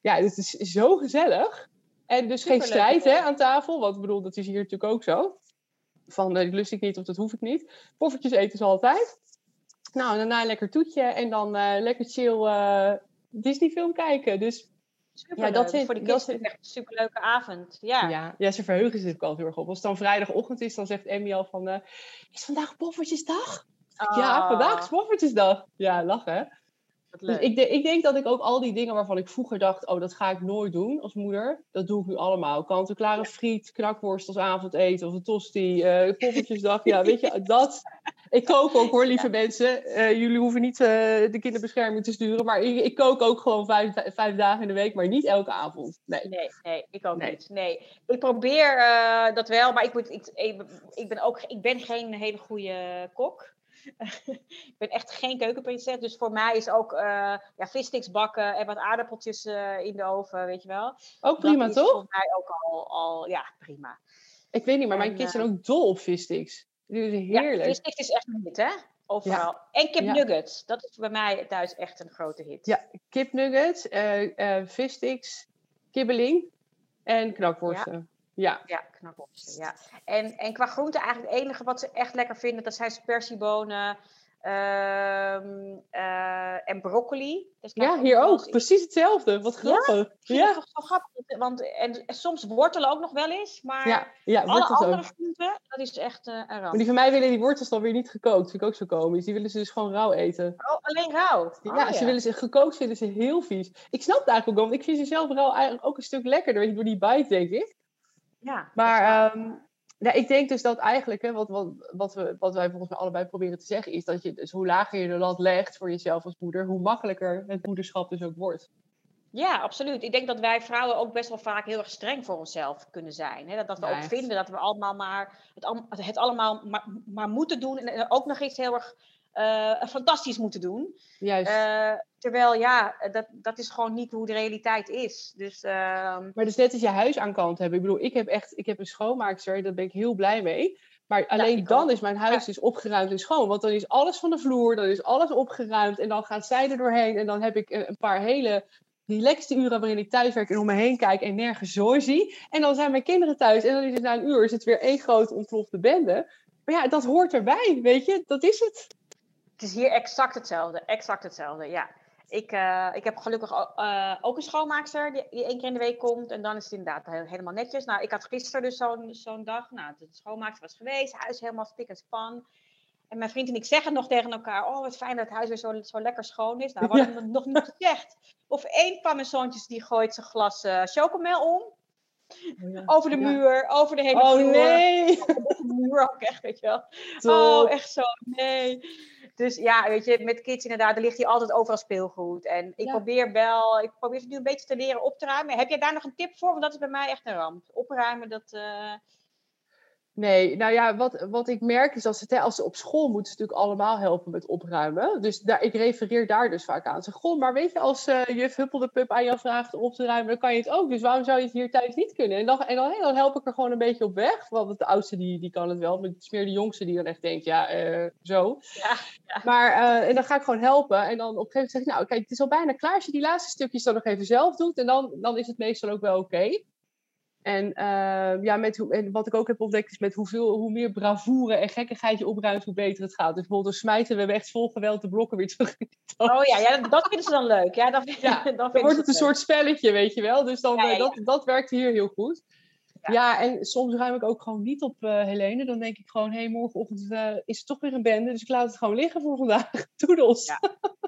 ja, het is zo gezellig. En dus geen strijd hè, aan tafel, want ik bedoel, dat is hier natuurlijk ook zo. Van, eh, dat lust ik niet of dat hoef ik niet. Poffertjes eten ze altijd. Nou, en daarna een lekker toetje en dan eh, lekker chill eh Disney film kijken. Dus Superleuk. dat vind- Voor de dat kids is echt een superleuke avond. Ja. Ja, ja, ze verheugen zich ook altijd heel erg op. Als het dan vrijdagochtend is, dan zegt Emmy al van... eh, is vandaag poffertjesdag? Ja, Ah, vandaag is poffertjesdag. Ja, lachen Dus ik, de- ik denk dat ik ook al die dingen waarvan ik vroeger dacht... oh, dat ga ik nooit doen als moeder. Dat doe ik nu allemaal. Kant-en-klare friet, knakworst als avondeten... of een tosti, eh poffertjesdag. ja, weet je, dat... Ik kook ook hoor, lieve mensen. Eh, jullie hoeven niet eh, de kinderbescherming te sturen... maar ik, ik kook ook gewoon vijf, vijf dagen in de week... maar niet elke avond. Nee. Nee, nee, ik ook Nee. niet. Nee, ik probeer dat wel, maar ik, moet, ik, ik, ik ben ook ik ben geen hele goede kok. Ik ben echt geen keukenprinses, dus voor mij is ook eh ja, vissticks bakken en wat aardappeltjes eh, in de oven, weet je wel. Ook prima, dat is toch? voor mij ook al, al ja, prima. Ik weet niet, maar mijn kids eh, zijn ook dol op vissticks. Die Ja, heerlijk. vissticks is echt een hit, hè? Overal. En kip Ja. nuggets, dat is bij mij thuis echt een grote hit. Ja, kipnuggets, eh vissticks, kibbeling en knakworsten. Ja. Ja, knakworsten, ja. En, en qua groente eigenlijk het enige wat ze echt lekker vinden, dat zijn spersiebonen ehm, eh, en broccoli. Dus Ja, hier ook. Precies hetzelfde. Wat grappig. Ja, het toch zo grappig, want en, en soms wortelen ook nog wel eens, maar ja, ja alle ook. andere groenten, dat is echt eh, een Maar die van mij willen die wortels dan weer niet gekookt. Vind ik ook zo komisch. Die willen ze dus gewoon rauw eten. Oh, alleen rauw. ja, Oh, ze willen ze gekookt vinden ze heel vies. Ik snap het eigenlijk ook wel, want ik vind ze zelf rauw eigenlijk ook een stuk lekkerder. weet je, Door die bite, denk ik. Ja, Maar ja, ik denk dus dat eigenlijk, hè, wat, wat, wat, we, wat wij volgens mij allebei proberen te zeggen, is dat je dus hoe lager je de lat legt voor jezelf als moeder, hoe makkelijker het moederschap dus ook wordt. Ja, absoluut. Ik denk dat wij vrouwen ook best wel vaak heel erg streng voor onszelf kunnen zijn. Hè? Dat, dat we Ja, ook vinden dat we allemaal maar het, het allemaal maar, maar moeten doen. En ook nog eens heel erg eh, fantastisch moeten doen. Juist. Eh, terwijl ja, dat, dat is gewoon niet hoe de realiteit is. Dus ehm, Maar dus net als je huis aan kant hebben. Ik bedoel, ik heb echt ik heb een schoonmaakster, daar ben ik heel blij mee. Maar alleen dan ook. is mijn huis dus opgeruimd en schoon. Want dan is alles van de vloer, dan is alles opgeruimd. En dan gaat zij er doorheen. En dan heb ik een, een paar hele relaxte uren waarin ik thuis werk en om me heen kijk en nergens zooi zie. En dan zijn mijn kinderen thuis en dan is het na een uur is het weer één grote ontplofte bende. Maar ja, dat hoort erbij, weet je. Dat is het. Het is hier exact hetzelfde. Exact hetzelfde, ja. Ik, eh, ik heb gelukkig eh, ook een schoonmaakster die, die één keer in de week komt. En dan is het inderdaad he- helemaal netjes. Nou, ik had gisteren dus zo'n zo'n dag. Nou, de schoonmaakster was geweest. Huis helemaal spik en span. En mijn vriend en ik zeggen nog tegen elkaar... Oh, wat fijn dat het huis weer zo, zo lekker schoon is. Nou, we hadden het nog niet gezegd. Of één van mijn zoontjes die gooit zijn glas eh chocomel om. Oh, ja. Over de muur, over de hele oh, vloer. nee! Over de muur ook echt, weet je wel. Top. Oh, echt zo, nee. Dus ja, weet je, met kids inderdaad, er ligt hier altijd overal speelgoed. En ik probeer wel, ik probeer het nu een beetje te leren op te ruimen. Heb jij daar nog een tip voor? Want dat is bij mij echt een ramp. Opruimen, dat... Uh... Nee, nou ja, wat, wat ik merk is als ze, als ze op school moeten ze natuurlijk allemaal helpen met opruimen. Dus daar, ik refereer daar dus vaak aan. Zeg, goh, maar weet je, als uh, juf Huppel aan jou vraagt op te ruimen, dan kan je het ook. Dus waarom zou je het hier thuis niet kunnen? En dan, en dan, dan help ik er gewoon een beetje op weg. Want de oudste die, die kan het wel, maar het is meer de jongste die dan echt denkt, ja, uh, zo. Ja, ja. Maar, uh, en dan ga ik gewoon helpen. En dan op een gegeven moment zeg ik, nou kijk, het is al bijna klaar. Als je die laatste stukjes dan nog even zelf doet, en dan, dan is het meestal ook wel oké. Okay. En uh, ja, met en wat ik ook heb ontdekt is met hoeveel, hoe meer bravoure en gekkigheid je opruimt, hoe beter het gaat. Dus bijvoorbeeld dan smijten we echt vol geweld de blokken weer terug Oh ja, ja, dat vinden ze dan leuk. Ja, dan, ja, dan, dan wordt het een soort spelletje, weet je wel. Dus dan, ja, ja, dat, dat werkt hier heel goed. Ja. en soms ruim ik ook gewoon niet op uh, Helene. Dan denk ik gewoon, hé, hey, morgenochtend uh, is het toch weer een bende. Dus ik laat het gewoon liggen voor vandaag. Toedels. Ja,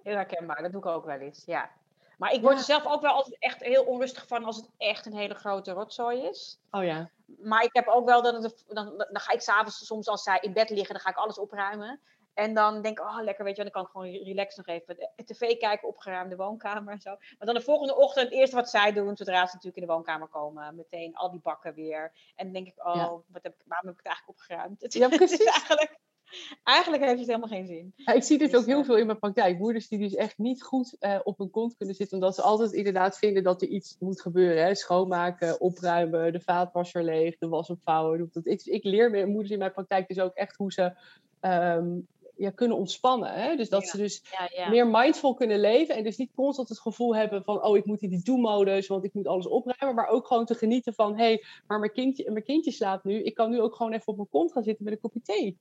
heel herkenbaar. Dat doe ik ook wel eens, ja. Maar ik word er zelf ook wel altijd echt heel onrustig van als het echt een hele grote rotzooi is. Oh ja. Maar ik heb ook wel dat het, dan, dan ga ik s'avonds soms als zij in bed liggen, dan ga ik alles opruimen. En dan denk ik, oh lekker, weet je, dan kan ik gewoon relaxen nog even de tv kijken, opgeruimde woonkamer en zo. Maar dan de volgende ochtend, het eerste wat zij doen, zodra ze natuurlijk in de woonkamer komen, meteen al die bakken weer. En dan denk ik, oh, wat heb ik, waarom heb ik het eigenlijk opgeruimd? Het, ja, precies. Het is eigenlijk, Eigenlijk heeft het helemaal geen zin. Ja, ik zie dit dus, ook heel uh, veel in mijn praktijk. Moeders die dus echt niet goed uh, op hun kont kunnen zitten, omdat ze altijd inderdaad vinden dat er iets moet gebeuren. Hè? Schoonmaken, opruimen, de vaatwasser leeg, de was opvouwen. Dat, ik, ik leer mijn moeders in mijn praktijk dus ook echt hoe ze um, ja, kunnen ontspannen. Hè? Dus dat ja. ze dus ja, meer mindful kunnen leven. En dus niet constant het gevoel hebben van... oh, ik moet in die do-modus, want ik moet alles opruimen. Maar ook gewoon te genieten van... hé, hey, maar mijn kindje, mijn kindje slaapt nu. Ik kan nu ook gewoon even op mijn kont gaan zitten met een kopje thee.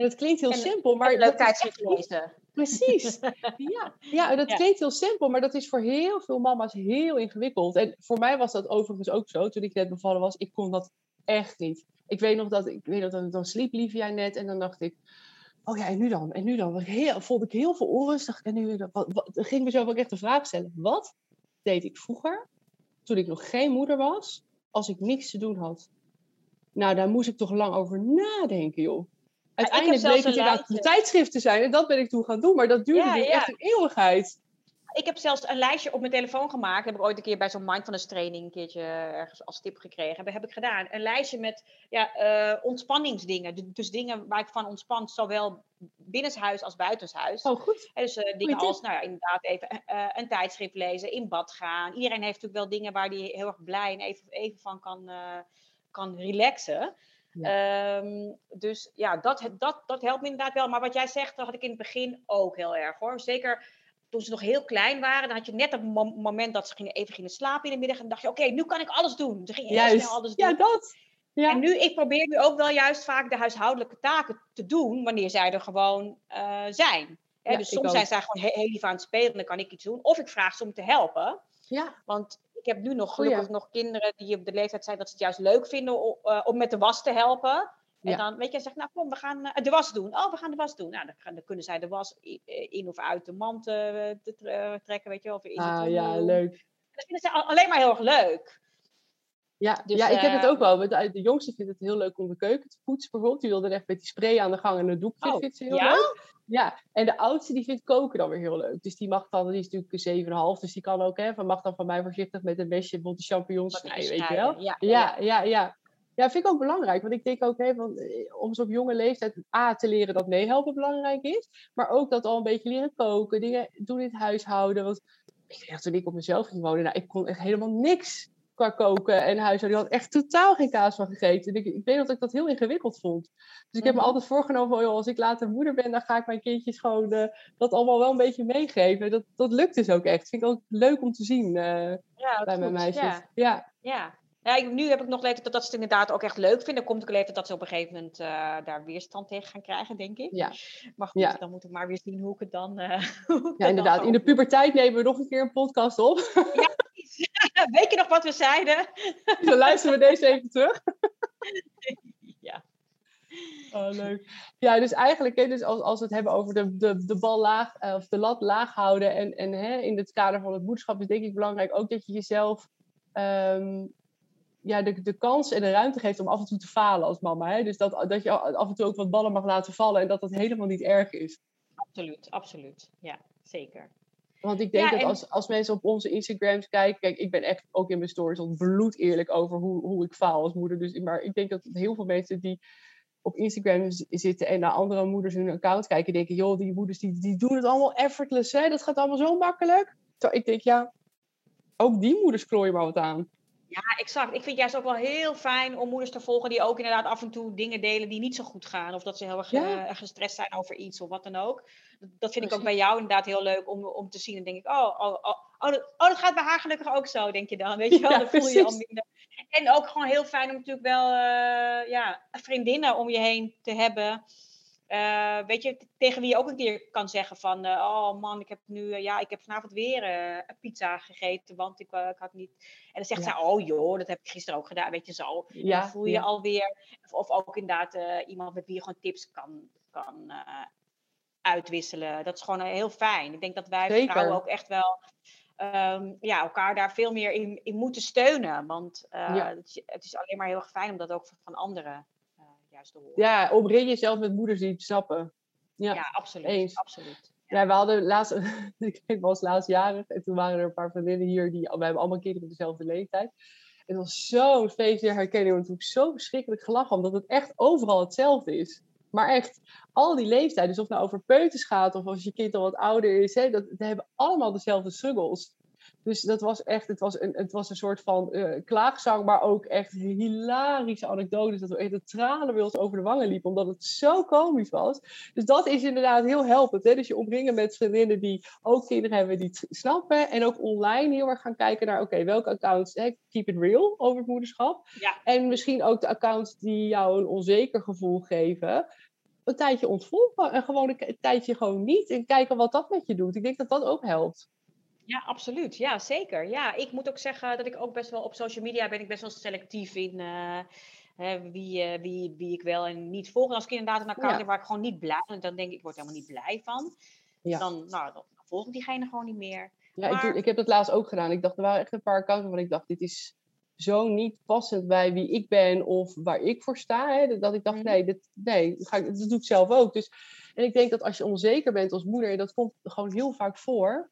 En het klinkt heel en, simpel, maar... lezen. Precies. ja, ja, dat klinkt heel simpel, maar dat is voor heel veel mama's heel ingewikkeld. En voor mij was dat overigens ook zo, toen ik net bevallen was. Ik kon dat echt niet. Ik weet nog dat ik weet dat dan, dan sliep Livia net en dan dacht ik, oh ja, en nu dan? En nu dan? Heel, voelde ik heel veel onrustig. En nu wat, wat, ging mezelf ook echt de vraag stellen: wat deed ik vroeger, toen ik nog geen moeder was, als ik niks te doen had? Nou, daar moest ik toch lang over nadenken, joh. Uiteindelijk bleek het inderdaad de tijdschriften zijn en dat ben ik toen gaan doen, maar dat duurde ja, dus ja. echt een eeuwigheid. Ik heb zelfs een lijstje op mijn telefoon gemaakt. Heb ik ooit een keer bij zo'n mindfulness training een keertje ergens als tip gekregen. Dat heb ik gedaan. Een lijstje met ja, uh, ontspanningsdingen. Dus dingen waar ik van ontspan, zowel binnenshuis als buitenshuis. Oh, goed. En dus uh, dingen als, nou ja, inderdaad even uh, een tijdschrift lezen, in bad gaan. Iedereen heeft natuurlijk wel dingen waar hij heel erg blij en even, even van kan, kan relaxen. Ja. Um, dus ja, dat, dat, dat helpt me inderdaad wel. Maar wat jij zegt, dat had ik in het begin ook heel erg hoor. Zeker toen ze nog heel klein waren, dan had je net het moment dat ze gingen, even gingen slapen in de middag. En dan dacht je, oké, nu kan ik alles doen. Ze gingen heel snel alles doen. Ja, dat. Ja. En nu, ik probeer nu ook wel juist vaak de huishoudelijke taken te doen, wanneer zij er gewoon uh, zijn. Ja, dus soms zijn zij gewoon heel lief aan het spelen, dan kan ik iets doen. Of ik vraag ze om te helpen. Ja. Want ik heb nu nog gelukkig nog kinderen die op de leeftijd zijn dat ze het juist leuk vinden om, uh, om met de was te helpen. En ja. dan, weet je, zegt, nou kom, we gaan uh, de was doen. Oh, we gaan de was doen. Nou, dan, gaan, dan kunnen zij de was in of uit de mand uh, te, trekken, weet je, of in ah, ja, leuk. Dat vinden ze alleen maar heel erg leuk. Ja, dus, ja, ik heb het ook wel. De, de, jongste vindt het heel leuk om de keuken te poetsen bijvoorbeeld. Die wilde echt met die spray aan de gang en een doekje. Oh, vindt ze heel ja? leuk. Ja, en de oudste die vindt koken dan weer heel leuk. Dus die mag dan, die is natuurlijk 7,5, dus die kan ook, hè, van, mag dan van mij voorzichtig met een mesje bijvoorbeeld de champignons snijden, weet je wel. Ja, ja, ja. ja. Ja, vind ik ook belangrijk. Want ik denk ook, hè, van, om zo op jonge leeftijd A, te leren dat meehelpen belangrijk is. Maar ook dat al een beetje leren koken, dingen doen in het huishouden. Want ik weet toen ik op mezelf ging wonen, nou, ik kon echt helemaal niks qua koken en huishouden. Die had echt totaal geen kaas van gegeten. Ik, ik weet dat ik dat heel ingewikkeld vond. Dus ik heb me altijd voorgenomen, van, joh, als ik later moeder ben, dan ga ik mijn kindjes gewoon uh, dat allemaal wel een beetje meegeven. Dat, dat lukt dus ook echt. Vind ik ook leuk om te zien uh, ja, bij mijn meisjes. Ja. ja. ja. Ja, ik, nu heb ik nog leeftijd dat, dat ze het inderdaad ook echt leuk vinden. Dan komt ook leeftijd dat ze op een gegeven moment uh, daar weerstand tegen gaan krijgen, denk ik. Ja. Maar goed, ja. dan moet ik maar weer zien hoe ik het dan... Uh, ja, inderdaad. In de puberteit nemen we nog een keer een podcast op. Ja, Weet je nog wat we zeiden? Dan luisteren we deze even terug. ja. Oh, leuk. Ja, dus eigenlijk, hè, dus als, als we het hebben over de, de, de bal laag, uh, of de lat laag houden en, en hè, in het kader van het moederschap is denk ik belangrijk ook dat je jezelf um, ja, de, de kans en de ruimte geeft om af en toe te falen als mama. Hè? Dus dat, dat je af en toe ook wat ballen mag laten vallen en dat dat helemaal niet erg is. Absoluut, absoluut. Ja, zeker. Want ik denk dat als, als mensen op onze Instagrams kijken, kijk, ik ben echt ook in mijn stories al bloed eerlijk over hoe, hoe ik faal als moeder. Dus, maar ik denk dat heel veel mensen die op Instagram zitten en naar andere moeders hun account kijken, denken, joh, die moeders die, die doen het allemaal effortless, hè? dat gaat allemaal zo makkelijk. Terwijl ik denk, ja, ook die moeders klooien maar wat aan. Ja, exact. Ik vind het juist ook wel heel fijn om moeders te volgen die ook inderdaad af en toe dingen delen die niet zo goed gaan. Of dat ze heel erg uh, gestrest zijn over iets of wat dan ook. Dat vind ik ook bij jou inderdaad heel leuk om, om te zien. En denk ik, oh, oh, oh, oh, dat, oh, dat gaat bij haar gelukkig ook zo, denk je dan. Weet je wel, dan voel je je al minder. En ook gewoon heel fijn om natuurlijk wel uh, ja, vriendinnen om je heen te hebben. Uh, weet je, tegen wie je ook een keer kan zeggen van, uh, oh man, ik heb nu, uh, ja, ik heb vanavond weer een pizza gegeten, want ik, ik, had niet. En dan zegt ja. zij, oh joh, dat heb ik gisteren ook gedaan, weet je zo. Ja, dan voel je ja. alweer, of, of ook inderdaad iemand met wie je gewoon tips kan, kan uitwisselen. Dat is gewoon heel fijn. Ik denk dat wij Zeker. vrouwen ook echt wel um, ja, elkaar daar veel meer in, in moeten steunen. Want het, het, is alleen maar heel erg fijn om dat ook van anderen juist te horen. Ja, omring jezelf met moeders die het snappen. Ja, ja absoluut. Eens. absoluut. Ja. we hadden laatst, ik was laatst jarig en toen waren er een paar vriendinnen hier, die, we hebben allemaal kinderen dezelfde leeftijd. En het was zo'n feest der herkenning, want toen ik zo verschrikkelijk gelachen, omdat het echt overal hetzelfde is. Maar echt, al die leeftijden, dus of het nou over peuters gaat of als je kind al wat ouder is, hè, dat, dat hebben allemaal dezelfde struggles. Dus dat was echt, het was een, het was een soort van uh, klaagzang, maar ook echt hilarische anekdotes. Dat we echt de tranen bij ons over de wangen liepen, omdat het zo komisch was. Dus dat is inderdaad heel helpend. Hè? Dus je omringen met vriendinnen die ook kinderen hebben die het snappen. En ook online heel erg gaan kijken naar, oké, welke accounts, hè, keep it real over het moederschap. Ja. En misschien ook de accounts die jou een onzeker gevoel geven een tijdje ontvolgen en gewoon een tijdje gewoon niet. En kijken wat dat met je doet. Ik denk dat dat ook helpt. Ja, absoluut. Ja, zeker. Ja, ik moet ook zeggen dat ik ook best wel op social media ben ik best wel selectief in uh, hè, wie, uh, wie, wie ik wel en niet volg. En als ik inderdaad een account ja. heb waar ik gewoon niet blij ben, dan denk ik, ik word helemaal niet blij van. Ja. Dan, nou, dan volg ik diegene gewoon niet meer. Ja, maar... ik, ik heb dat laatst ook gedaan. Ik dacht, er waren echt een paar accounts waarvan ik dacht, dit is zo niet passend bij wie ik ben of waar ik voor sta. Hè, dat ik dacht, mm. nee, dit, nee dat, ga ik, dat doe ik zelf ook. Dus, en ik denk dat als je onzeker bent als moeder, dat komt gewoon heel vaak voor,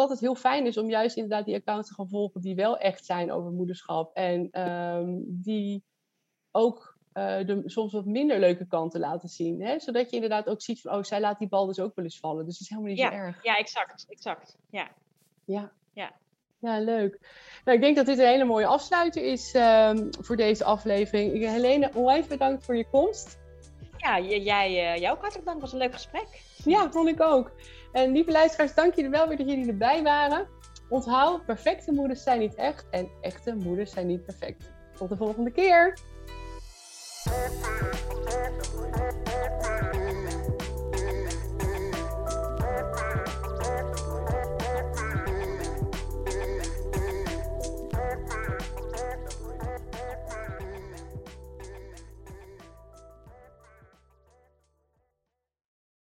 dat het heel fijn is om juist inderdaad die accounts te gaan volgen die wel echt zijn over moederschap. En um, die ook uh, de soms wat minder leuke kanten laten zien. Hè? Zodat je inderdaad ook ziet van, oh, zij laat die bal dus ook wel eens vallen. Dus het is helemaal niet ja, zo erg. Ja, exact. exact. Ja. Ja. Ja. Ja, leuk. Nou, ik denk dat dit een hele mooie afsluiter is um, voor deze aflevering. Helene, onwijs bedankt voor je komst. Ja, jij, uh, jou ook hartelijk dank. Het was een leuk gesprek. Ja, vond ik ook. En lieve luisteraars, dank jullie wel weer dat jullie erbij waren. Onthoud, perfecte moeders zijn niet echt en echte moeders zijn niet perfect. Tot de volgende keer!